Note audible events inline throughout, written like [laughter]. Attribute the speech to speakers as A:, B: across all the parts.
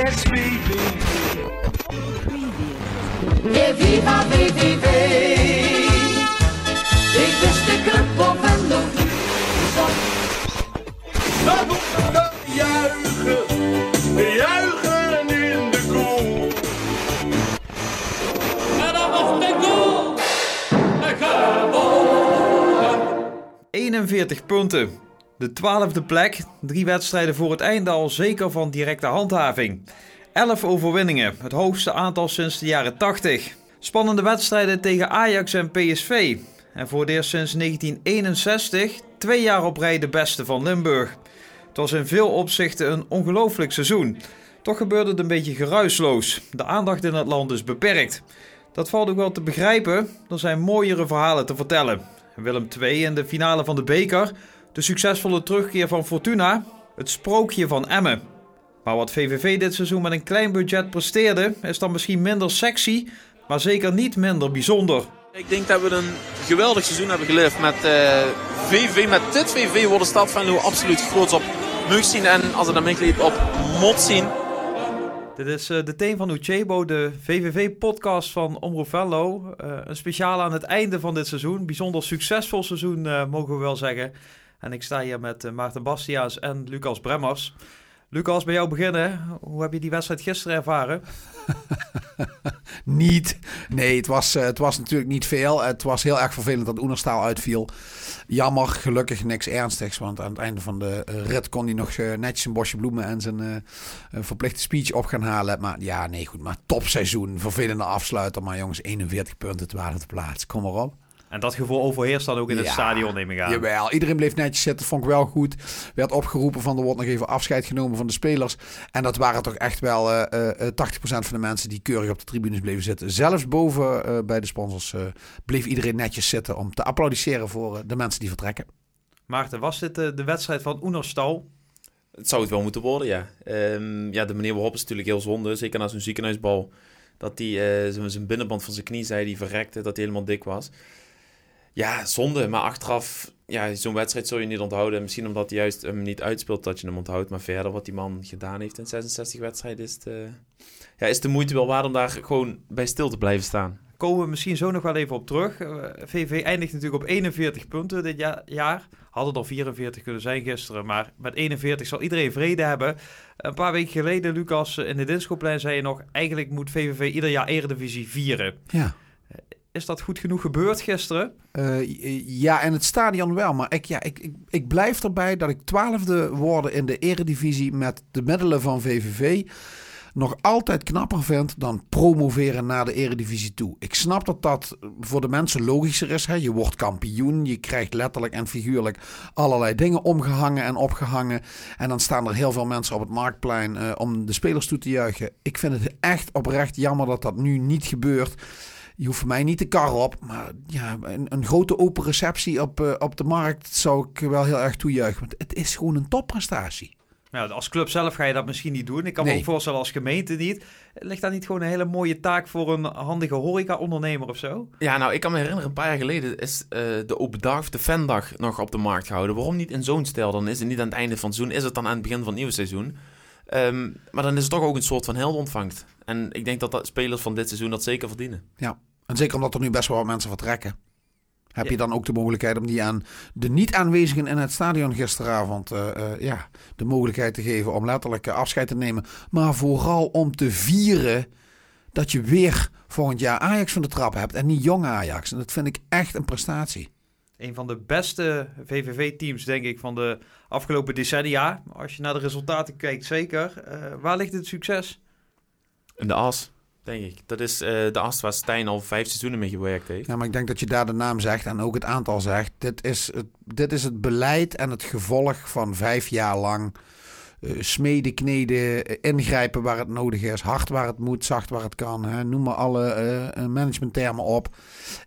A: Yes, VVV.
B: E viva VVV. Ik wist de club op en nog niet.
A: Dan moeten we juichen, juichen in de koel.
C: En dan was de goal. Gewonnen.
D: 41 punten. De twaalfde plek, drie wedstrijden voor het einde al zeker van directe handhaving. 11 overwinningen, het hoogste aantal sinds de jaren 80. Spannende wedstrijden tegen Ajax en PSV. En voor het eerst sinds 1961 twee jaar op rij de beste van Limburg. Het was in veel opzichten een ongelooflijk seizoen. Toch gebeurde het een beetje geruisloos. De aandacht in het land is beperkt. Dat valt ook wel te begrijpen, er zijn mooiere verhalen te vertellen. Willem II in de finale van de beker, de succesvolle terugkeer van Fortuna, het sprookje van Emmen. Maar wat VVV dit seizoen met een klein budget presteerde, is dan misschien minder sexy, maar zeker niet minder bijzonder.
E: Ik denk dat we een geweldig seizoen hebben geleefd met VV. Met dit VV wordt de stad van Venlo absoluut groot op mug zien en als het dan meekleedt op mot zien.
D: Dit is eh, de Teen van Uchebo, de VVV-podcast van Omroep Venlo. Eh, een speciaal aan het einde van dit seizoen. Bijzonder succesvol seizoen, mogen we wel zeggen. En ik sta hier met eh, Maarten Bastiaans en Lucas Bremmers. Lucas, bij jou beginnen. Hoe heb je die wedstrijd gisteren ervaren? [laughs]
F: Niet. Nee, het was, eh, het was natuurlijk niet veel. Het was heel erg vervelend dat Oenerstaal uitviel. Jammer, gelukkig niks ernstigs. Want aan het einde van de eh, rit kon hij nog netjes een bosje bloemen en zijn een verplichte speech op gaan halen. Maar ja, nee, goed. Maar topseizoen. Vervelende afsluiter. Maar jongens, 41 punten, twaalfde plaats. Kom maar op.
D: En dat gevoel overheerst dan ook in het
F: Ja,
D: stadion, neem ik aan.
F: Jawel, iedereen bleef netjes zitten. Vond ik wel goed. Werd opgeroepen van er wordt nog even afscheid genomen van de spelers. En dat waren toch echt wel eh, eh, 80% van de mensen die keurig op de tribunes bleven zitten. Zelfs boven eh, bij de sponsors eh, bleef iedereen netjes zitten om te applaudisseren voor eh, de mensen die vertrekken.
D: Maarten, was dit de wedstrijd van Oenerstal?
E: Het zou het wel moeten worden, ja. Ehm, ja, de manier waarop is natuurlijk heel zonde. Zeker na zo'n ziekenhuisbal. Dat hij eh, zijn- zijn binnenband van zijn knie zei, die verrekte, dat hij helemaal dik was. Ja, zonde. Maar achteraf, ja, zo'n wedstrijd zul je niet onthouden. Misschien omdat hij juist hem niet uitspeelt dat je hem onthoudt. Maar verder, wat die man gedaan heeft in 66 wedstrijden, is het, eh, ja, is de moeite wel waard om daar gewoon bij stil te blijven staan.
D: Komen we misschien zo nog wel even op terug. Eh, VV eindigt natuurlijk op 41 punten dit ja- jaar. Hadden er 44 kunnen zijn gisteren, maar met 41 zal iedereen vrede hebben. Een paar weken geleden, Lucas, eh, in de Discoplein zei je nog... eigenlijk moet VVV ieder jaar Eredivisie vieren.
F: Ja.
D: Is dat goed genoeg gebeurd gisteren?
F: Eh, ja, en het stadion wel. Maar ik, ja, ik, ik, ik blijf erbij dat ik twaalfde worden in de eredivisie met de middelen van VVV nog altijd knapper vind dan promoveren naar de eredivisie toe. Ik snap dat dat voor de mensen logischer is. Hè? Je wordt kampioen, je krijgt letterlijk en figuurlijk allerlei dingen omgehangen en opgehangen. En dan staan er heel veel mensen op het marktplein eh, om de spelers toe te juichen. Ik vind het echt oprecht jammer dat dat nu niet gebeurt. Je hoeft voor mij niet de kar op, maar ja, een, een grote open receptie op, eh, op de markt zou ik wel heel erg toejuichen. Want het is gewoon een topprestatie.
D: Ja, als club zelf ga je dat misschien niet doen. Ik kan me ook voorstellen als gemeente niet. Ligt daar niet gewoon een hele mooie taak voor een handige horeca-ondernemer of zo?
E: Ja, nou, ik kan me herinneren, een paar jaar geleden is eh, de open dag, de fandag, nog op de markt gehouden. Waarom niet in zo'n stijl? Dan is het niet aan het einde van het seizoen, is het dan aan het begin van het nieuwe seizoen. Ehm, maar dan is het toch ook een soort van heldenontvangst. En ik denk dat, dat spelers van dit seizoen dat zeker verdienen.
F: Ja, en zeker omdat er nu best wel wat mensen vertrekken. Heb
E: Ja.
F: je dan ook de mogelijkheid om die aan de niet-aanwezigen in het stadion gisteravond eh, eh, ja, de mogelijkheid te geven om letterlijk eh, afscheid te nemen. Maar vooral om te vieren dat je weer volgend jaar Ajax van de trap hebt en niet jong Ajax. En dat vind ik echt een prestatie.
D: Een van de beste VVV-teams, denk ik, van de afgelopen decennia. Als je naar de resultaten kijkt, zeker. Eh, waar ligt het succes?
E: In de as, denk ik. Dat is eh, de as waar Stijn al vijf seizoenen mee gewerkt heeft.
F: Ja, maar ik denk dat je daar de naam zegt en ook het aantal zegt. Dit is het, dit is het beleid en het gevolg van vijf jaar lang eh, smeden, kneden, eh, ingrijpen waar het nodig is. Hard waar het moet, zacht waar het kan. Hè. Noem maar alle managementtermen op.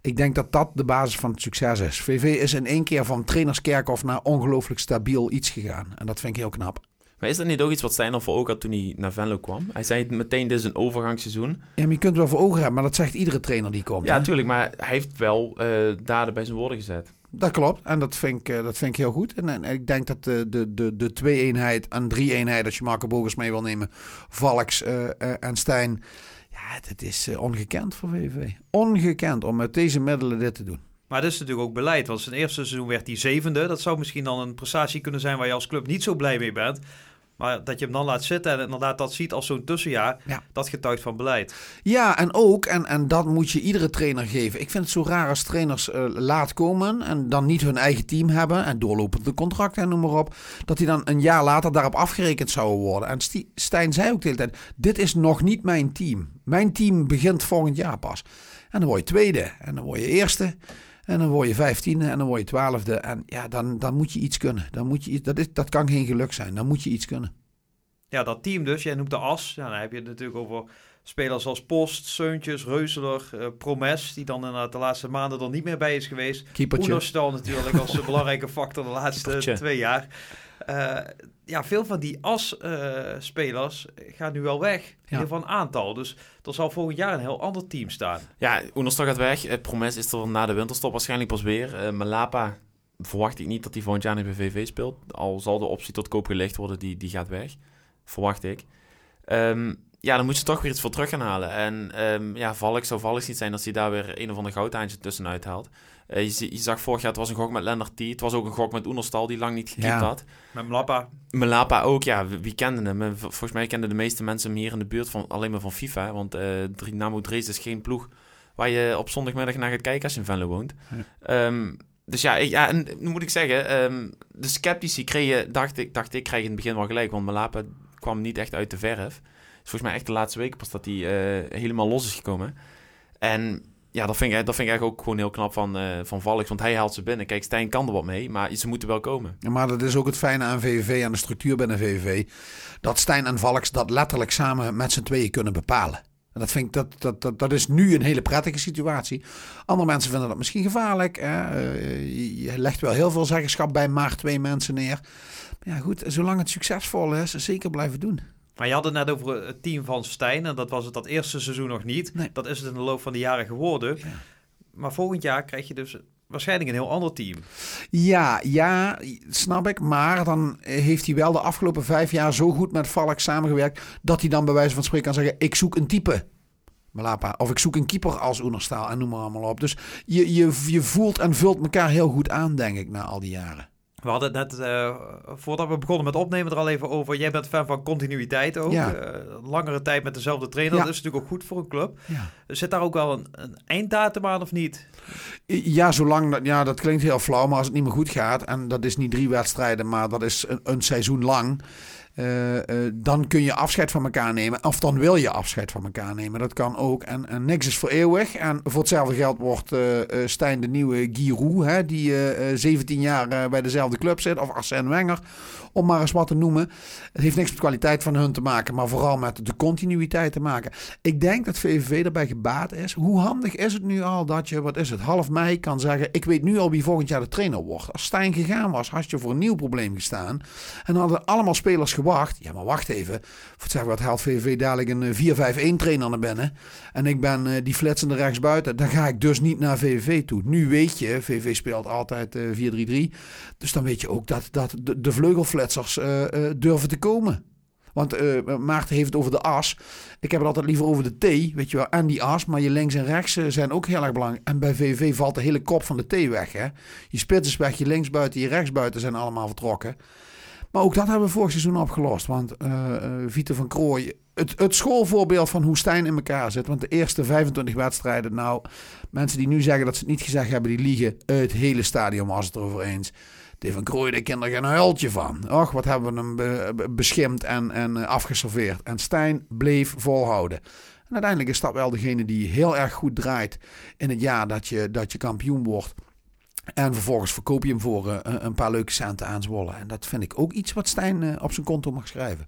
F: Ik denk dat dat de basis van het succes is. VV is in één keer van trainerskerkhof naar ongelooflijk stabiel iets gegaan. En dat vind ik heel knap.
E: Maar is dat niet ook iets wat Stijn al voor ogen had toen hij naar Venlo kwam? Hij zei meteen, dit is een overgangsseizoen.
F: Ja, maar je kunt het wel voor ogen hebben, maar dat zegt iedere trainer die komt.
E: Ja,
F: hè?
E: natuurlijk, maar hij heeft wel eh, daden bij zijn woorden gezet.
F: Dat klopt. En dat vind ik, eh, dat vind ik heel goed. En, en ik denk dat de, de, de, de twee-eenheid en drie-eenheid, als je Marco Bogers mee wil nemen, Valks eh, eh, en Stijn. Ja, dit is ongekend voor VVV. Ongekend om met deze middelen dit te doen.
D: Maar dat is natuurlijk ook beleid. Want zijn eerste seizoen werd hij zevende. Dat zou misschien dan een prestatie kunnen zijn waar je als club niet zo blij mee bent. Maar dat je hem dan laat zitten en inderdaad dat ziet als zo'n tussenjaar,
F: Ja.
D: dat getuigt van beleid.
F: Ja, en ook, en, en dat moet je iedere trainer geven. Ik vind het zo raar als trainers eh, laat komen en dan niet hun eigen team hebben en doorlopende contracten en noem maar op. Dat die dan een jaar later daarop afgerekend zouden worden. En Stijn zei ook de hele tijd, dit is nog niet mijn team. Mijn team begint volgend jaar pas. En dan word je tweede en dan word je eerste. En dan word je vijftiende en dan word je twaalfde. En ja, dan, dan moet je iets kunnen. Dan moet je, dat, is, dat kan geen geluk zijn. Dan moet je iets kunnen.
D: Ja, dat team dus. Jij noemt de as. Ja, dan heb je het natuurlijk over spelers als Post, Seuntjes, Reuzeler, eh, Promes. Die dan inderdaad de laatste maanden er niet meer bij is geweest. Oenerstal natuurlijk als een [laughs] belangrijke factor de laatste
E: Keepertje.
D: twee jaar. Eh, ja, veel van die as-spelers gaan nu wel weg. In geval een aantal. Dus er zal volgend jaar een heel ander team staan.
E: Ja, Oenerstal gaat weg. Eh, Promes is er na de winterstop waarschijnlijk pas weer. Eh Malapa verwacht ik niet dat hij volgend jaar niet bij VV speelt. Al zal de optie tot koop gelegd worden, die, die gaat weg. Verwacht ik. Ehm, ja, dan moet je toch weer iets voor terug gaan halen. En ehm, ja, Valk zou Valk niet zijn als hij daar weer een of ander goudhaantje tussenuit haalt. Eh, je, zag vorig jaar, het was een gok met Lennart T. Het was ook een gok met Oenerstal, die lang niet gekiept
F: Ja.
E: had.
D: Met Mlappa.
E: Melapa ook, ja. Wie, kende hem? Volgens mij kenden de meeste mensen hem hier in de buurt van, alleen maar van FIFA. Want eh Dynamo Dresden is geen ploeg waar je op zondagmiddag naar gaat kijken als je in Venlo woont. Ehm, dus ja, ik, ja, en nu moet ik zeggen, ehm, de sceptici kregen, dacht ik, dacht ik, krijg in het begin wel gelijk. Want Melapa kwam niet echt uit de verf. Volgens mij echt de laatste weken pas dat hij eh, helemaal los is gekomen. En ja, dat vind ik, dat vind ik eigenlijk ook gewoon heel knap van, eh van Valks. Want hij haalt ze binnen. Kijk, Stijn kan er wat mee, maar ze moeten wel komen.
F: Maar dat is ook het fijne aan VVV, aan de structuur binnen VVV. Dat Stijn en Valks dat letterlijk samen met z'n tweeën kunnen bepalen. En dat, vind ik, dat, dat, dat, dat is nu een hele prettige situatie. Andere mensen vinden dat misschien gevaarlijk. Hè? Eh, je legt wel heel veel zeggenschap bij maar twee mensen neer. Maar ja, goed, zolang het succesvol is, zeker blijven doen.
D: Maar je had het net over het team van Stijn. En dat was het dat eerste seizoen nog niet.
F: Nee.
D: Dat is het in de loop van de jaren geworden.
F: Ja.
D: Maar volgend jaar krijg je dus waarschijnlijk een heel ander team.
F: Ja, ja, snap ik. Maar dan heeft hij wel de afgelopen vijf jaar zo goed met Valks samengewerkt. dat hij dan bij wijze van spreken kan zeggen: Ik zoek een type. Malapa. Of ik zoek een keeper als Oenerstaal en noem maar allemaal op. Dus je, je, je voelt en vult elkaar heel goed aan, denk ik, na al die jaren.
D: We hadden het net, eh, voordat we begonnen met opnemen, er al even over. Jij bent fan van continuïteit ook.
F: Ja.
D: Eh, langere tijd met dezelfde trainer.
F: Ja.
D: Dat is natuurlijk ook goed voor een club.
F: Ja.
D: Zit daar ook wel een, een einddatum aan of niet?
F: Ja, zolang dat, ja, dat klinkt heel flauw, maar als het niet meer goed gaat, en dat is niet drie wedstrijden, maar dat is een, een seizoen lang, eh, eh, dan kun je afscheid van elkaar nemen. Of dan wil je afscheid van elkaar nemen. Dat kan ook. En, en niks is voor eeuwig. En voor hetzelfde geld wordt eh, Stijn de nieuwe Giroud, hè, die eh, eh, 17 jaar bij dezelfde club zit, of Arsène Wenger, om maar eens wat te noemen. Het heeft niks met kwaliteit van hun te maken, maar vooral met de continuïteit te maken. Ik denk dat VVV erbij gebaat is. Hoe handig is het nu al dat je, wat is het, half mei kan zeggen... ik weet nu al wie volgend jaar de trainer wordt. Als Stijn gegaan was, had je voor een nieuw probleem gestaan. En hadden allemaal spelers gewacht. Ja, maar wacht even. Voor zeggen wat haalt VVV dadelijk een eh, 4-5-1 trainer naar binnen. En ik ben eh, die flitsende rechtsbuiten. Dan ga ik dus niet naar VVV toe. Nu weet je, VVV speelt altijd eh 4-3-3. Dus dan weet je ook dat, dat de, de vleugelflitsers eh, eh, durven te komen. Want eh, Maarten heeft het over de as. Ik heb het altijd liever over de T, weet je wel, en die as. Maar je links en rechts eh, zijn ook heel erg belangrijk. En bij VV valt de hele kop van de T weg. Hè? Je spits is weg, je linksbuiten, je rechtsbuiten zijn allemaal vertrokken. Maar ook dat hebben we vorig seizoen opgelost. Want eh, Vito van Krooij, het, het schoolvoorbeeld van hoe Stijn in elkaar zit. Want de eerste 25 wedstrijden, nou, mensen die nu zeggen dat ze het niet gezegd hebben, die liegen. Het hele stadion was het erover eens. Dave van Krooij, daar kent er geen huiltje van. Och, wat hebben we hem be- beschimd en, en eh, afgeserveerd. En Stijn bleef volhouden. En uiteindelijk is dat wel degene die heel erg goed draait in het jaar dat je, dat je kampioen wordt. En vervolgens verkoop je hem voor eh, een- een paar leuke centen aan Zwolle. En dat vind ik ook iets wat Stijn eh, op zijn konto mag schrijven.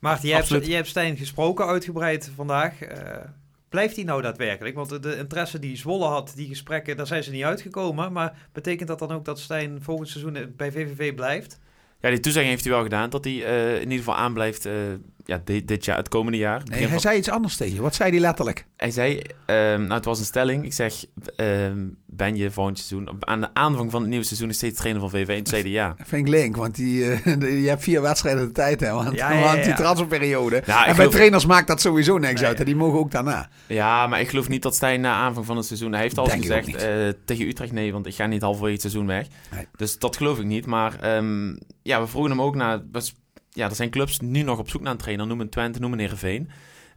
D: Maarten, jij hebt, jij hebt Stijn gesproken, uitgebreid vandaag. Eh, blijft hij nou daadwerkelijk? Want de, interesse die Zwolle had, die gesprekken, daar zijn ze niet uitgekomen. Maar betekent dat dan ook dat Stijn volgend seizoen bij VVV blijft?
E: Ja, die toezegging heeft hij wel gedaan. Dat hij eh, in ieder geval aanblijft eh, ja, dit, dit jaar, het komende jaar.
F: Nee, hij
E: van-
F: zei iets anders tegen je. Wat zei hij letterlijk?
E: Hij zei, ehm, nou het was een stelling. Ik zeg, ehm, ben je volgend seizoen, aan de aanvang van het nieuwe seizoen, steeds trainer van VV? En toen zei hij ja.
F: Vind ik link, want die, eh, [laughs] je hebt vier wedstrijden de tijd, hè, want,
D: Ja, [laughs] ja,
F: want
D: ja.
F: die transferperiode.
E: Nou,
F: en bij
E: geloof-
F: trainers maakt dat sowieso niks
D: Nee.
F: uit. En die mogen ook daarna.
E: Ja, maar ik geloof niet dat Stijn na aanvang van het seizoen... Hij heeft al gezegd eh, tegen Utrecht nee, want ik ga niet halverwege het seizoen weg.
F: Nee.
E: Dus dat geloof ik niet. Maar ehm, ja, we vroegen hem ook naar... was- Ja, er zijn clubs nu nog op zoek naar een trainer. Noem een Twente, noem een Heerenveen.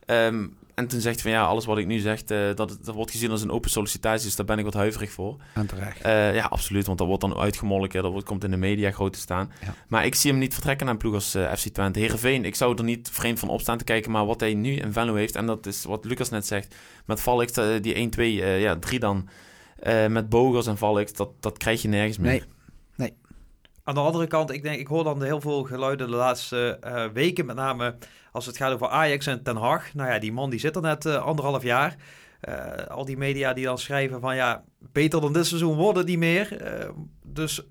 E: Ehm, en toen zegt hij van ja, alles wat ik nu zeg, eh, dat, dat wordt gezien als een open sollicitatie. Dus daar ben ik wat huiverig voor.
F: En terecht.
E: Eh, ja, absoluut. Want dat wordt dan uitgemolken. Dat wordt, komt in de media groot te staan.
F: Ja.
E: Maar ik zie hem niet vertrekken naar een ploeg als eh, FC Twente. Heerenveen, ik zou er niet vreemd van opstaan te kijken. Maar wat hij nu in Venlo heeft, en dat is wat Lucas net zegt. Met Valks, eh, die 1, 2, eh, ja, 3 dan. met Bogers en Valks, dat, dat krijg je nergens meer.
F: Nee.
D: Aan de andere kant, ik, denk, ik hoor dan heel veel geluiden de laatste eh, weken, met name als het gaat over Ajax en Ten Hag. Nou ja, die man die zit er net eh, anderhalf jaar. Eh, al die media die dan schrijven van ja, beter dan dit seizoen worden het niet meer. Dus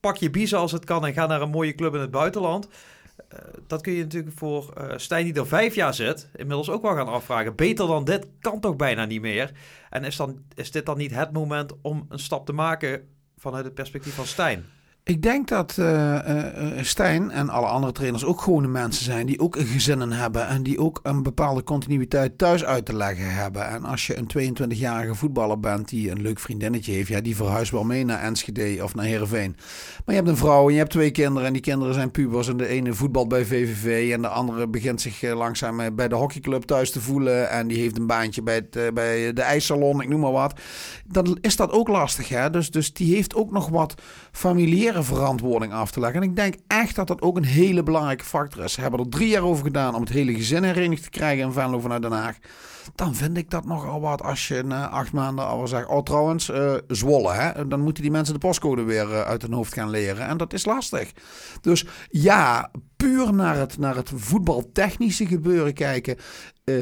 D: pak je biezen als het kan en ga naar een mooie club in het buitenland. Dat kun je natuurlijk voor Stijn die er vijf jaar zit, inmiddels ook wel gaan afvragen. Beter dan dit kan toch bijna niet meer. En is, dan, is dit dan niet het moment om een stap te maken vanuit het perspectief van Stijn?
F: Ik denk dat eh, Stijn en alle andere trainers ook gewone mensen zijn die ook gezinnen hebben en die ook een bepaalde continuïteit thuis uit te leggen hebben. En als je een 22-jarige voetballer bent die een leuk vriendinnetje heeft, ja, die verhuist wel mee naar Enschede of naar Heerenveen. Maar je hebt een vrouw en je hebt twee kinderen en die kinderen zijn pubers en de ene voetbalt bij VVV en de andere begint zich langzaam bij de hockeyclub thuis te voelen en die heeft een baantje bij, het, bij de ijssalon, ik noem maar wat. Dan is dat ook lastig, hè? Dus, dus die heeft ook nog wat verantwoording af te leggen. En ik denk echt dat dat ook een hele belangrijke factor is. Ze hebben er drie jaar over gedaan om het hele gezin herenigd te krijgen in Venlo vanuit Den Haag. Dan vind ik dat nogal wat als je na acht maanden al zegt... Oh, trouwens, eh, Zwolle, hè? Dan moeten die mensen de postcode weer eh, uit hun hoofd gaan leren. En dat is lastig. Dus ja, puur naar het, naar het voetbaltechnische gebeuren kijken... eh,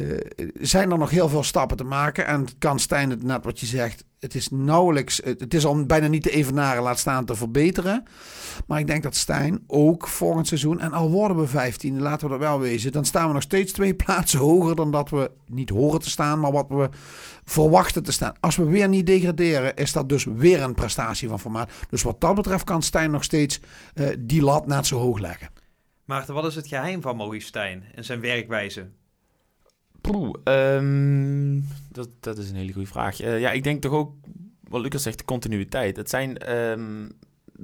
F: zijn er nog heel veel stappen te maken. En kan Stijn het net wat je zegt... Het is nauwelijks... Het is al bijna niet te evenaren, laat staan te verbeteren. Maar ik denk dat Stijn ook volgend seizoen... En al worden we 15, laten we dat wel wezen... Dan staan we nog steeds twee [laughs] plaatsen hoger dan dat we niet horen te staan... Maar wat we verwachten te staan. Als we weer niet degraderen, is dat dus weer een prestatie van formaat. Dus wat dat betreft kan Stijn nog steeds eh, die lat net zo hoog leggen.
D: Maarten, wat is het geheim van Maurice Stijn en zijn werkwijze?
E: Poeh, ehm, dat, dat is een hele goede vraag. Eh, ja, ik denk toch ook, wat Lucas zegt, de continuïteit. Het zijn, ehm,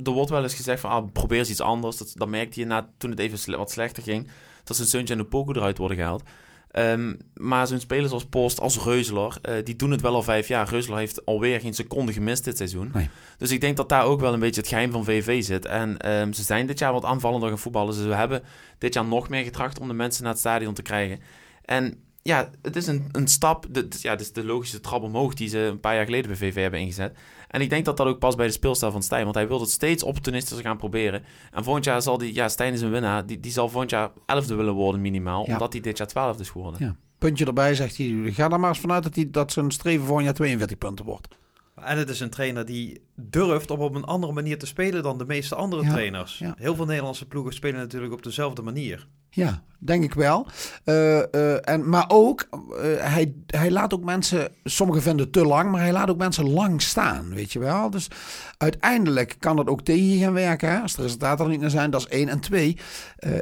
E: er wordt wel eens gezegd van, ah, probeer eens iets anders. Dat, dat merkte je na, toen het even wat slechter ging, dat zijn Suntje en de Poco eruit worden gehaald. Ehm, maar zo'n spelers als Post, als Reuzeler, eh, die doen het wel al vijf jaar. Reuzeler heeft alweer geen seconde gemist dit seizoen.
F: Nee.
E: Dus ik denk dat daar ook wel een beetje het geheim van VV zit. En ze zijn dit jaar wat aanvallender gaan voetballen. Dus we hebben dit jaar nog meer getracht om de mensen naar het stadion te krijgen. En ja, het is een, een stap. Ja, het is de logische trap omhoog die ze een paar jaar geleden bij VV hebben ingezet. En ik denk dat dat ook past bij de speelstijl van Stijn. Want hij wil het steeds opportunistischer gaan proberen. En volgend jaar zal die... Ja, Stijn is een winnaar. Die, die zal volgend jaar elfde willen worden minimaal.
F: Ja.
E: Omdat hij dit jaar twaalfde is geworden.
F: Ja. Puntje erbij zegt hij, ga er maar eens vanuit dat, hij, dat zijn streven volgend jaar 42 punten wordt.
D: En het is een trainer die durft om op een andere manier te spelen dan de meeste andere
F: Ja,
D: trainers.
F: ja.
D: Heel veel Nederlandse ploegen spelen natuurlijk op dezelfde manier.
F: Ja, denk ik wel. Eh, eh, en, maar ook, eh, hij, hij laat ook mensen, sommigen vinden het te lang, maar hij laat ook mensen lang staan, weet je wel. Dus uiteindelijk kan dat ook tegen je gaan werken. Hè? Als de resultaten er niet naar zijn, dat is één. En twee,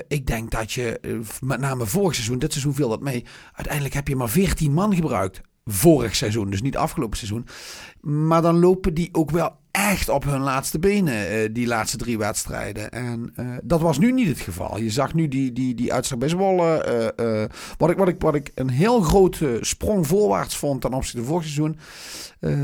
F: ik denk dat je, met name vorig seizoen, dit seizoen viel dat mee. Uiteindelijk heb je maar 14 man gebruikt. Vorig seizoen, dus niet afgelopen seizoen. Maar dan lopen die ook wel echt op hun laatste benen, eh, die laatste drie wedstrijden. En eh, dat was nu niet het geval. Je zag nu die, die, die uitslag bij Zwolle. eh, wat, ik, wat, ik, wat ik een heel grote sprong voorwaarts vond ten opzichte van vorig seizoen.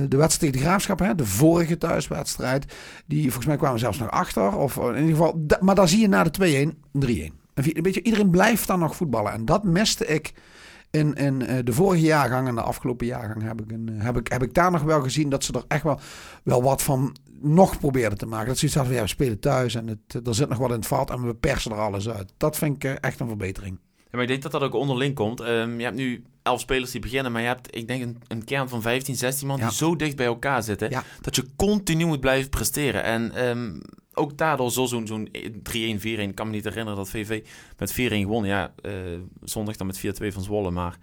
F: de wedstrijd tegen de Graafschap, hè, de vorige thuiswedstrijd. Die volgens mij kwamen zelfs nog achter. Of in ieder geval, maar daar zie je na de 2-1, 3-1. En vi- Weet je, iedereen blijft dan nog voetballen. En dat miste ik in, in eh, de vorige jaargang en de afgelopen jaargang heb ik, een, eh, heb, ik, heb ik daar nog wel gezien dat ze er echt wel, wel wat van nog probeerden te maken. Dat ze iets hadden van, ja, we spelen thuis en het, er zit nog wat in het vat en we persen er alles uit. Dat vind ik eh, echt een verbetering.
E: Ja, maar ik denk dat dat ook onderling komt. Ehm, je hebt nu elf spelers die beginnen, maar je hebt, ik denk, een, een kern van 15, 16 man
F: Ja.
E: die zo dicht bij elkaar zitten,
F: Ja.
E: dat je continu moet blijven presteren. En ehm, ook daardoor zo zo'n zo'n 3-1, 4-1. Ik kan me niet herinneren dat VV met 4-1 gewonnen. Ja, eh, zondag dan met 4-2 van Zwolle. Maar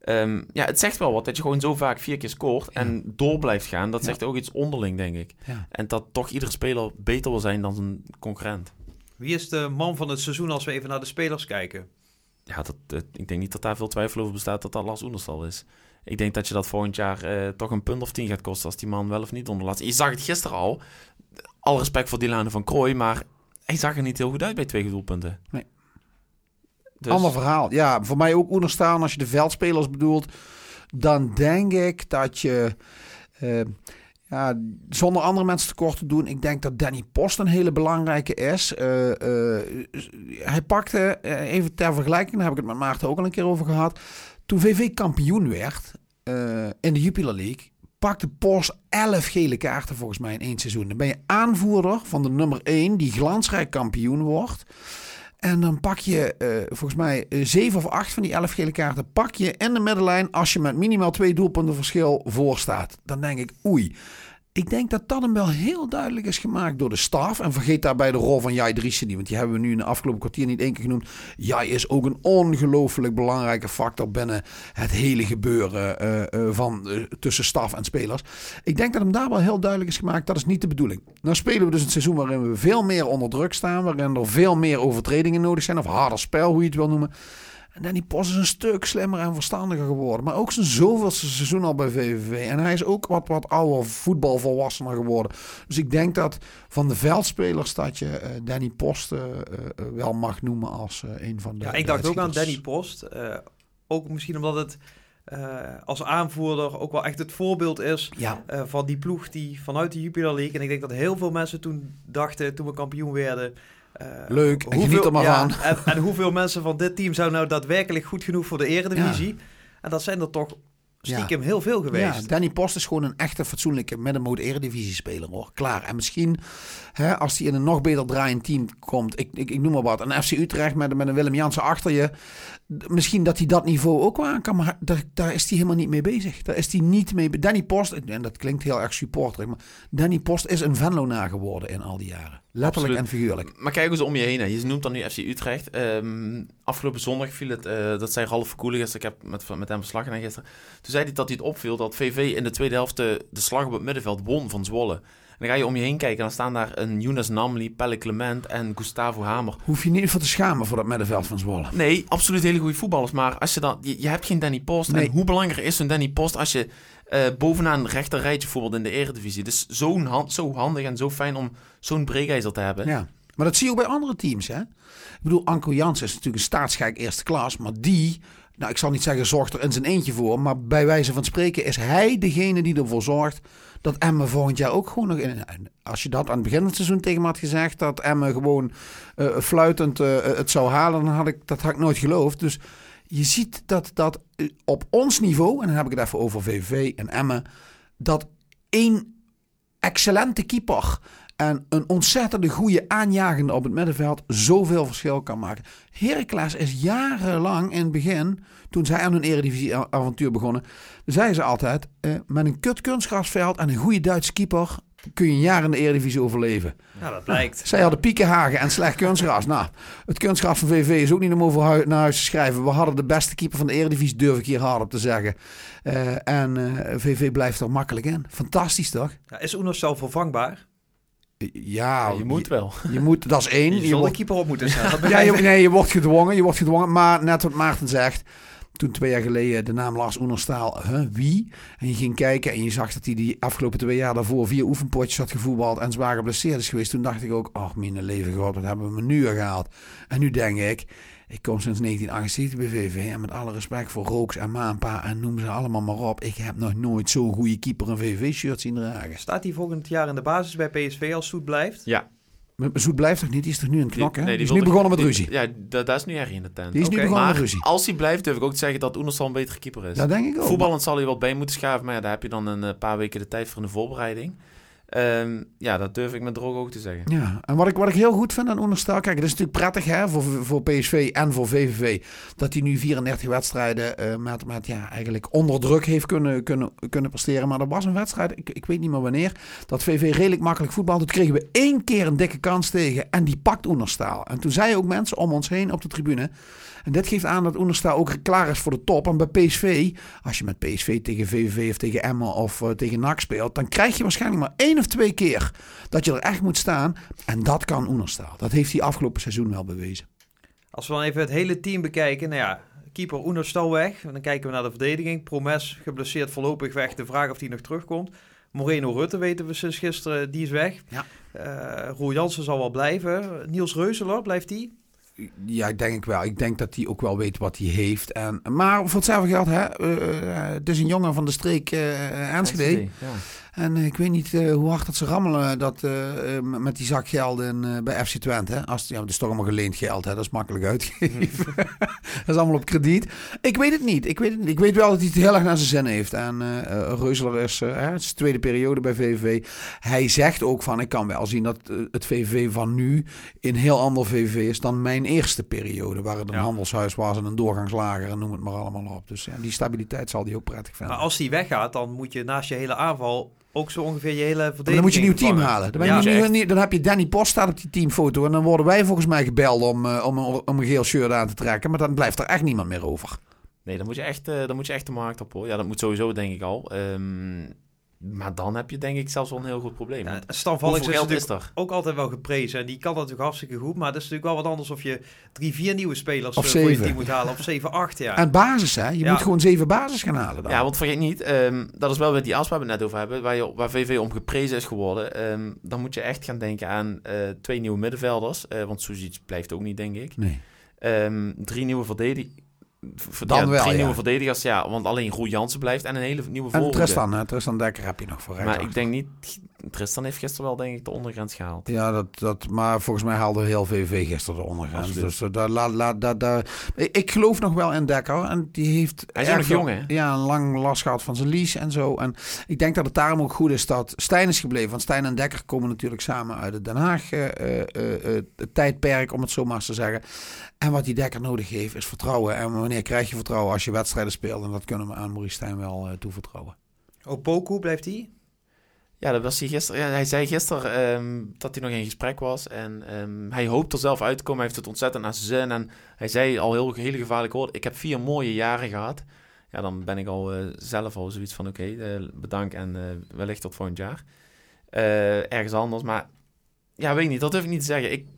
E: ehm, ja, het zegt wel wat dat je gewoon zo vaak vier keer scoort en door blijft gaan. Dat
F: Ja.
E: zegt ook iets onderling, denk ik.
F: Ja.
E: En dat toch iedere speler beter wil zijn dan zijn concurrent.
D: Wie is de man van het seizoen als we even naar de spelers kijken?
E: Ja, dat, dat- ik denk niet dat daar veel twijfel over bestaat dat dat Lars Oenerstal is. Ik denk dat je dat volgend jaar eh, toch een punt of tien gaat kosten als die man wel of niet onderlaat. Je zag het gisteren al. Al respect voor Dilane van Krooi, maar hij zag er niet heel goed uit bij twee doelpunten.
F: Nee.
E: Dus,
F: Ander verhaal. Ja, voor mij ook onderstaan als je de veldspelers bedoelt. Dan denk ik dat je... eh, ja, zonder andere mensen tekort te doen. Ik denk dat Danny Post een hele belangrijke is. Eh, hij pakte, even ter vergelijking, daar heb ik het met Maarten ook al een keer over gehad. Toen VV kampioen werd eh, in de Jupiler League, pakte Post 11 gele kaarten volgens mij in één seizoen. Dan ben je aanvoerder van de nummer 1 die glansrijk kampioen wordt. En dan pak je eh, volgens mij eh, zeven of acht van die elf gele kaarten. Pak je in de middenlijn als je met minimaal twee doelpunten verschil voor staat. Dan denk ik, oei. Ik denk dat dat hem wel heel duidelijk is gemaakt door de staf. En vergeet daarbij de rol van Jai Driessen niet. Want die hebben we nu in de afgelopen kwartier niet één keer genoemd. Jai is ook een ongelooflijk belangrijke factor binnen het hele gebeuren eh, eh, van, eh, tussen staf en spelers. Ik denk dat hem daar wel heel duidelijk is gemaakt. Dat is niet de bedoeling. Nou spelen we dus een seizoen waarin we veel meer onder druk staan. Waarin er veel meer overtredingen nodig zijn. Of harder spel, hoe je het wil noemen. En Danny Pos is een stuk slimmer en verstandiger geworden. Maar ook zijn zoveelste seizoen al bij VVV. En hij is ook wat, wat ouder voetbalvolwassener geworden. Dus ik denk dat van de veldspelers dat je eh, Danny Post eh, eh, wel mag noemen als een van de
D: Ja, ik dacht ook aan. Danny Post. Ook misschien omdat het als aanvoerder ook wel echt het voorbeeld is
F: Ja,
D: van die ploeg die vanuit de Jupiler League. En ik denk dat heel veel mensen toen dachten, toen we kampioen werden. Eh,
F: Leuk, en geniet er maar
D: ja,
F: van.
D: En, en hoeveel mensen van dit team zijn nou daadwerkelijk goed genoeg voor de eredivisie? En dat zijn er toch stiekem heel veel geweest.
F: Ja, Danny Post is gewoon een echte fatsoenlijke middenmoot eredivisie speler hoor. Klaar. En misschien hè, als hij in een nog beter draaiend team komt. Ik, ik, ik noem maar wat. Een FC Utrecht met, met een Willem Jansen achter je. Misschien dat hij dat niveau ook wel aan kan. Maar daar, daar is hij helemaal niet mee bezig. Daar is hij niet mee Danny Post, en dat klinkt heel erg supporterig. Maar Danny Post is een Venlo geworden in al die jaren. Letterlijk
E: Absoluut.
F: en figuurlijk.
E: Maar kijk eens om je heen. Hè. Je noemt dan nu FC Utrecht. Ehm, afgelopen zondag viel het, eh, dat zei Ralf gisteren. Ik heb met, met hem verslag gedaan gisteren. Toen zei hij dat hij het opviel dat VV in de tweede helft de, de slag op het middenveld won van Zwolle. En dan ga je om je heen kijken en dan staan daar een Younes Namli, Pelle Clement en Gustavo Hamer.
F: Hoef je niet voor te schamen voor dat middenveld van Zwolle.
E: Nee, absoluut hele goede voetballers. Maar als je dan, je, je hebt geen Danny Post.
F: Nee.
E: En hoe belangrijk is zo'n Danny Post als je eh, bovenaan een rechter rijtje voetbalt in de eredivisie. Dus zo'n hand, zo handig en zo fijn om zo'n breekijzer te hebben.
F: Ja. Maar dat zie je ook bij andere teams. Hè? Ik bedoel, Anko Jans is natuurlijk een staatsgek eerste klas. Maar die, nou ik zal niet zeggen zorgt er in zijn eentje voor. Maar bij wijze van spreken is hij degene die ervoor zorgt dat Emmen volgend jaar ook gewoon nog... In, als je dat aan het begin van het seizoen tegen me had gezegd... dat Emmen gewoon eh, fluitend eh, het zou halen, dan had ik, dat had ik nooit geloofd. Dus je ziet dat, dat eh, op ons niveau, en dan heb ik het even over VVV en Emmen... dat één excellente keeper en een ontzettende goede aanjagende op het middenveld zoveel verschil kan maken. Heracles is jarenlang in het begin, toen zij aan hun eredivisie-avontuur begonnen, zeiden ze altijd, eh, met een kut kunstgrasveld en een goede Duitse keeper kun je een jaar in de eredivisie overleven.
D: Nou, dat blijkt.
F: Zij hadden piekenhagen en slecht kunstgras. Nou, het kunstgras van VV is ook niet om over naar huis te schrijven. We hadden de beste keeper van de Eredivisie, durf ik hier hard op te zeggen. Eh, en eh, VV blijft er makkelijk in. Fantastisch toch?
D: Ja, is Oenerstal vervangbaar?
F: Ja,
E: Ja, je moet wel.
F: Je, [laughs] je moet, dat is één.
D: Je
F: Je wordt,
D: keeper op moeten staan. [laughs]
F: Ja, je, nee, je wordt gedwongen. Je wordt gedwongen. Maar net wat Maarten zegt. Toen twee jaar geleden de naam Lars Oenerstaal, huh, wie? En je ging kijken en je zag dat hij die afgelopen twee jaar daarvoor vier oefenpotjes had gevoetbald en zwaar geblesseerd is geweest. Toen dacht ik ook, oh mijn leven god, wat hebben we me nu gehaald? En nu denk ik, ik kom sinds 1978 bij VV en met alle respect voor Rooks en Maanpa en noem ze allemaal maar op. Ik heb nog nooit zo'n goede keeper een VV-shirt zien dragen.
D: Staat hij volgend jaar in de basis bij PSV als Soet blijft?
E: Ja.
F: Maar Zoet blijft toch niet? Die is toch nu een knok, hè?
E: nee,
F: die is nu begonnen met
E: die-
F: ruzie.
E: Ja, dat, dat is nu erg in de tent.
F: Die is nu
D: Oké.
F: begonnen
E: maar
F: met ruzie.
E: als hij blijft, durf ik ook te zeggen dat Oenerstal een betere keeper is.
F: Dat denk ik ook.
E: Voetballend zal hij wat bij moeten schaven, maar ja, daar heb je dan een eh, paar weken de tijd voor in de voorbereiding. Ehm, ja, dat durf ik met droog oog te zeggen.
F: Ja, en wat ik, wat ik heel goed vind aan Oenerstal, kijk, het is natuurlijk prettig hè, voor, voor PSV en voor VVV, dat hij nu 34 wedstrijden eh, met, met ja, eigenlijk onder druk heeft kunnen, kunnen, kunnen presteren. Maar er was een wedstrijd, ik, ik weet niet meer wanneer, dat VV redelijk makkelijk voetbalde. Toen kregen we één keer een dikke kans tegen en die pakt Oenerstal. En toen zeiden ook mensen om ons heen op de tribune, en dit geeft aan dat Oenerstal ook klaar is voor de top. En bij PSV, als je met PSV tegen VVV of tegen Emmen of eh, tegen NAC speelt, dan krijg je waarschijnlijk maar één of twee keer dat je er echt moet staan. En dat kan Oenerstal. Dat heeft hij afgelopen seizoen wel bewezen.
D: Als we dan even het hele team bekijken, nou ja, keeper Oenerstal weg. En dan kijken we naar de verdediging. Promes geblesseerd voorlopig weg. De vraag of hij nog terugkomt. Moreno Rutte weten we sinds gisteren, die is weg.
F: Ja.
D: Eh Roel Jansen zal wel blijven. Niels Reuzeler, blijft die?
F: Ja, denk ik wel. Ik denk dat hij ook wel weet wat hij heeft. En, maar voor hetzelfde geld, hè, eh, het is een jongen van de streek eh Enschede.
E: Ja.
F: En eh, ik weet niet eh, hoe hard dat ze rammelen dat, eh, eh, met die zak geld in, bij FC Twente. Hè? Als, ja, dat is toch allemaal geleend geld, hè? dat is makkelijk uitgeven. [laughs] dat is allemaal op krediet. Ik weet het niet. Ik weet, het niet. Ik weet wel dat hij het heel erg naar zijn zin heeft. En Reuzeler is, het is de tweede periode bij VVV. Hij zegt ook van, ik kan wel zien dat het VVV van nu een heel ander VVV is dan mijn eerste periode. Waar het een
D: Ja.
F: handelshuis was en een doorgangslager en noem het maar allemaal op. Dus ja, die stabiliteit zal hij ook prettig vinden.
D: Maar als die weggaat, dan moet je naast je hele aanval ook zo ongeveer je hele verdediging
F: Maar dan moet je een nieuw team halen. Dan, ben
D: Ja,
F: nu- dan heb je Danny Post staat op die teamfoto. En dan worden wij volgens mij gebeld om, eh, om, een- om een geel shirt aan te trekken. Maar dan blijft er echt niemand meer over.
E: Nee, dan moet, je echt, eh, dan moet je echt de markt op hoor. Ja, dat moet sowieso denk ik al. Ehm, maar dan heb je denk ik zelfs wel een heel goed probleem.
D: Ja, Stan Valks is
E: is
D: natuurlijk
E: er?
D: ook altijd wel geprezen. En die kan dat natuurlijk hartstikke goed. Maar dat is natuurlijk wel wat anders of je drie, vier nieuwe spelers
F: Of
D: eh, voor je
F: zeven.
D: team moet halen. Of zeven, acht, ja.
F: En basis, hè? Je
D: Ja.
F: moet gewoon zeven basis gaan halen dan.
E: Ja, want vergeet niet, ehm, dat is wel met die as waar we het net over hebben, waar, je, waar VV om geprezen is geworden. Ehm, dan moet je echt gaan denken aan eh, twee nieuwe middenvelders, eh, want Suzic blijft ook niet, denk ik.
F: Nee.
E: Ehm, drie nieuwe verdedigers.
F: Dan wel, ja.
E: nieuwe verdedigers, ja, want alleen Roel Jansen blijft en een hele nieuwe
F: En
E: voorhoede.
F: Tristan, hè? Tristan Dekker heb je nog voor
E: Maar ik denk niet, Tristan heeft gisteren wel denk ik de ondergrens gehaald.
F: Ja, dat, dat, maar volgens mij haalde heel VV gisteren de ondergrens.
E: Absoluut.
F: Dus eh, daar, laat, laat, daar, daar, ik geloof nog wel in Dekker. En die heeft
E: Hij is nog jong, hè?
F: Ja, een lang last gehad van zijn lies en zo. En ik denk dat het daarom ook goed is dat Stijn is gebleven. Want Stijn en Dekker komen natuurlijk samen uit het Den Haag eh, eh, het tijdperk, om het zo maar eens te zeggen. En wat die Dekker nodig heeft is vertrouwen. En wanneer krijg je vertrouwen als je wedstrijden speelt? En dat kunnen we aan Maurice Stijn wel toevertrouwen.
D: Opoku blijft die?
E: Ja, dat was hij gisteren. Hij zei gisteren ehm, dat hij nog in gesprek was. En ehm, hij hoopt er zelf uit te komen. Hij heeft het ontzettend naar zijn zin. En hij zei al heel hele gevaarlijk woorden. Ik heb vier mooie jaren gehad. Ja, dan ben ik al eh, zelf al zoiets van... Oké, eh, bedankt en eh, wellicht tot volgend jaar. Ergens anders. Maar ja, weet niet. Dat durf ik niet te zeggen. Ik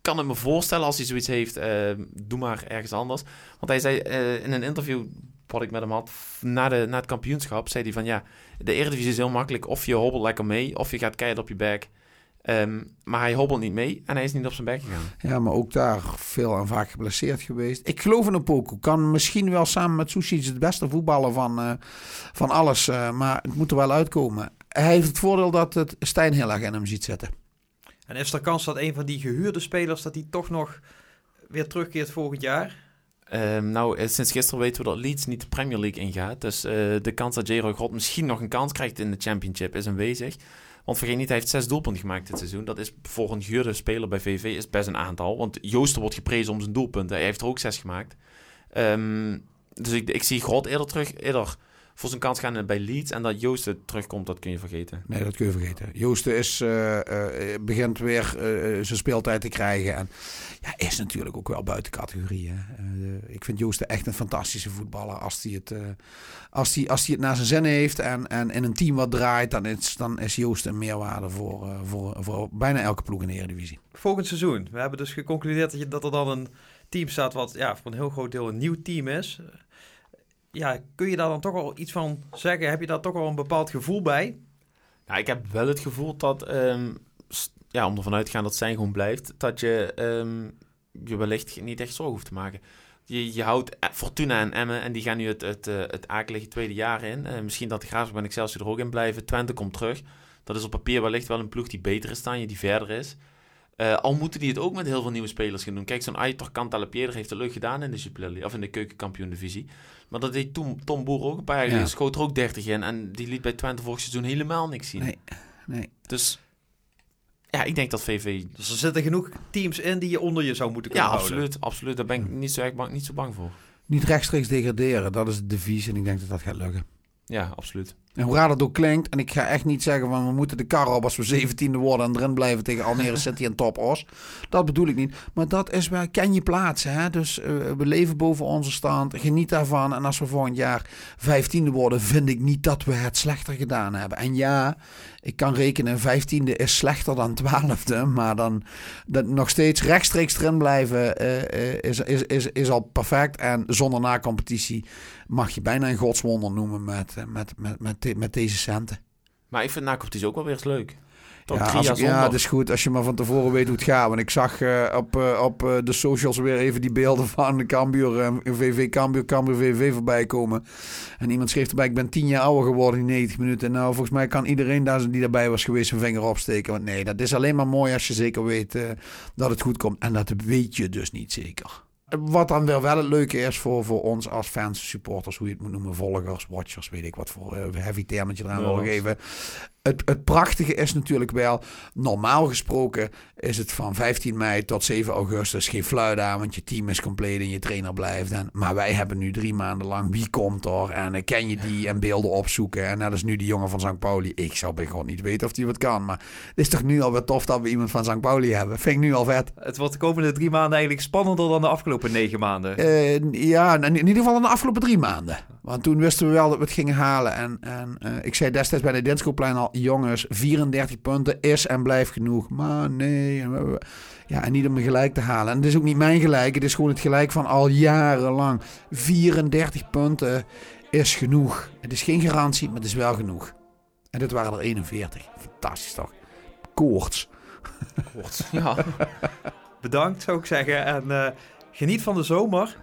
E: kan het me voorstellen als hij zoiets heeft. eh, doe maar ergens anders. Want hij zei in een interview wat ik met hem had... Na, de, na het kampioenschap, zei hij van... Ja, de Eredivisie is heel makkelijk. Of je hobbelt lekker mee, of je gaat keihard op je bek. Ehm, maar hij hobbelt niet mee en hij is niet op zijn bek gegaan.
F: Ja, maar ook daar veel en vaak geblesseerd geweest. Ik geloof in Opoku. Kan misschien wel samen met Susic het beste voetballen van, eh, van alles. eh, maar het moet er wel uitkomen. Hij heeft het voordeel dat het Stijn heel erg in hem ziet zitten.
D: En is er kans dat een van die gehuurde spelers... dat die toch nog weer terugkeert volgend jaar?
E: Ehm, nou, eh, sinds gisteren weten we dat Leeds niet de Premier League ingaat. Dus eh, de kans dat J-Roy God misschien nog een kans krijgt in de Championship is aanwezig. Want vergeet niet, hij heeft zes doelpunten gemaakt dit seizoen. Dat is voor een gehuurde speler bij VV is best een aantal. Want Joosten wordt geprezen om zijn doelpunten. Hij heeft er ook zes gemaakt. Ehm, dus ik, ik zie God eerder terug, eerder voor zijn kans gaan bij Leeds. En dat Joosten terugkomt, dat kun je vergeten.
F: Nee, dat kun je vergeten. Joosten is, eh, eh, begint weer eh, zijn speeltijd te krijgen. En ja, is natuurlijk ook wel buiten categorie. Hè. Eh, ik vind Joosten echt een fantastische voetballer. Als hij het, eh, als hij, als hij het naar zijn zin heeft en, en in een team wat draait... dan is, dan is Joosten een meerwaarde voor, eh, voor, voor bijna elke ploeg in de Eredivisie.
D: Volgend seizoen. We hebben dus geconcludeerd dat, je, dat er dan een team staat... wat ja, voor een heel groot deel een nieuw team is. Ja, kun je daar dan toch al iets van zeggen? Heb je daar toch al een bepaald gevoel bij?
E: Nou, ik heb wel het gevoel dat, ehm, ja, om ervan uit te gaan dat zijn gewoon blijft, dat je ehm, je wellicht niet echt zorgen hoeft te maken. Je, je houdt eh, Fortuna en Emmen en die gaan nu het, het, eh, het akelige tweede jaar in. Eh, misschien dat de Graafschap en Excelsior er ook in blijven. Twente komt terug. Dat is op papier wellicht wel een ploeg die beter is dan je, die verder is. Al moeten die het ook met heel veel nieuwe spelers gaan doen. Kijk, zo'n Aitor Cantalapieder heeft het leuk gedaan in de League, of in de keukenkampioen-divisie. Maar dat deed toen Tom Boer ook een paar jaar
F: Ja.
E: geleden. Schoot er ook 30 in en die liet bij Twente vorig seizoen helemaal niks zien.
F: Nee, nee.
E: Dus ja, ik denk dat VV...
D: Dus er zitten genoeg teams in die je onder je zou moeten
E: Ja,
D: kunnen houden.
E: absoluut, absoluut. Daar ben ik niet zo, erg bang, niet zo bang voor.
F: Niet rechtstreeks degraderen, dat is het devies en ik denk dat dat gaat lukken.
E: Ja, absoluut.
F: En hoe raar dat ook klinkt, en ik ga echt niet zeggen van we moeten de kar op als we 17e worden en erin blijven tegen Almere City en Top Os. Dat bedoel ik niet. Maar dat is wel, ken je plaatsen. Hè? Dus eh, we leven boven onze stand, geniet daarvan. En als we volgend jaar 15e worden, vind ik niet dat we het slechter gedaan hebben. En ja, ik kan rekenen, 15e is slechter dan 12e. Maar dan dat nog steeds rechtstreeks erin blijven eh, eh, is, is, is, is al perfect. En zonder na-competitie mag je bijna een godswonder noemen met, eh, met, met, met, met deze centen.
E: Maar ik vind na-competitie ook wel weer eens leuk.
F: Ja, als ja, is goed als je maar van tevoren weet hoe het gaat. Want ik zag eh, op, eh, op de socials weer even die beelden [laughs] van de Cambuur, VV Cambuur, Cambuur VV voorbij komen. En iemand schreef erbij, ik ben tien jaar ouder geworden in 90 minuten. Nou, volgens mij kan iedereen daar, die daarbij was geweest zijn vinger opsteken. Want nee, dat is alleen maar mooi als je zeker weet dat het goed komt. En dat weet je dus niet zeker. Wat dan weer wel het leuke is voor, voor ons als fans, supporters, hoe je het moet noemen, volgers, watchers, weet ik wat voor eh, heavy term dat je eraan wil geven. Het, het prachtige is natuurlijk wel, normaal gesproken is het van 15 mei tot 7 augustus geen fluit aan, want je team is compleet en je trainer blijft. En, maar wij hebben nu drie maanden lang, wie komt er en eh, ken je die en beelden opzoeken. En dat is nu die jongen van St. Pauli. Ik zou bij God niet weten of die wat kan, maar het is toch nu alweer tof dat we iemand van St. Pauli hebben. Vind ik nu al vet.
D: Het wordt de komende drie maanden eigenlijk spannender dan de afgelopen negen maanden.
F: Eh, ja, in ieder geval in de afgelopen drie maanden. Want toen wisten we wel dat we het gingen halen. En, en eh, ik zei destijds bij de Dinskoplein al... jongens, 34 punten is en blijft genoeg. Maar nee. Ja, en niet om me gelijk te halen. En het is ook niet mijn gelijk. Het is gewoon het gelijk van al jarenlang. 34 punten is genoeg. Het is geen garantie, maar het is wel genoeg. En dit waren er 41. Fantastisch toch? Koorts. [laughs]
E: Ja,
D: Bedankt, zou ik zeggen. En eh, geniet van de zomer.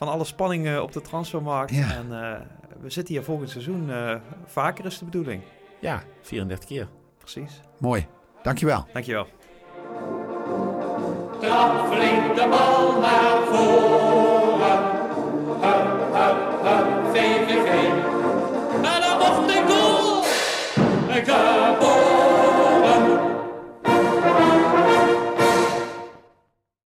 D: Van alle spanning eh, op de transfermarkt.
F: Ja.
D: En eh, we zitten hier volgend seizoen eh, vaker, is de bedoeling.
E: ja 34 keer.
D: Precies.
F: Mooi. Dankjewel.
D: Dankjewel.
C: Trap flink de bal naar voren. Hup, hup, hup, VVV. En dan nog de goal.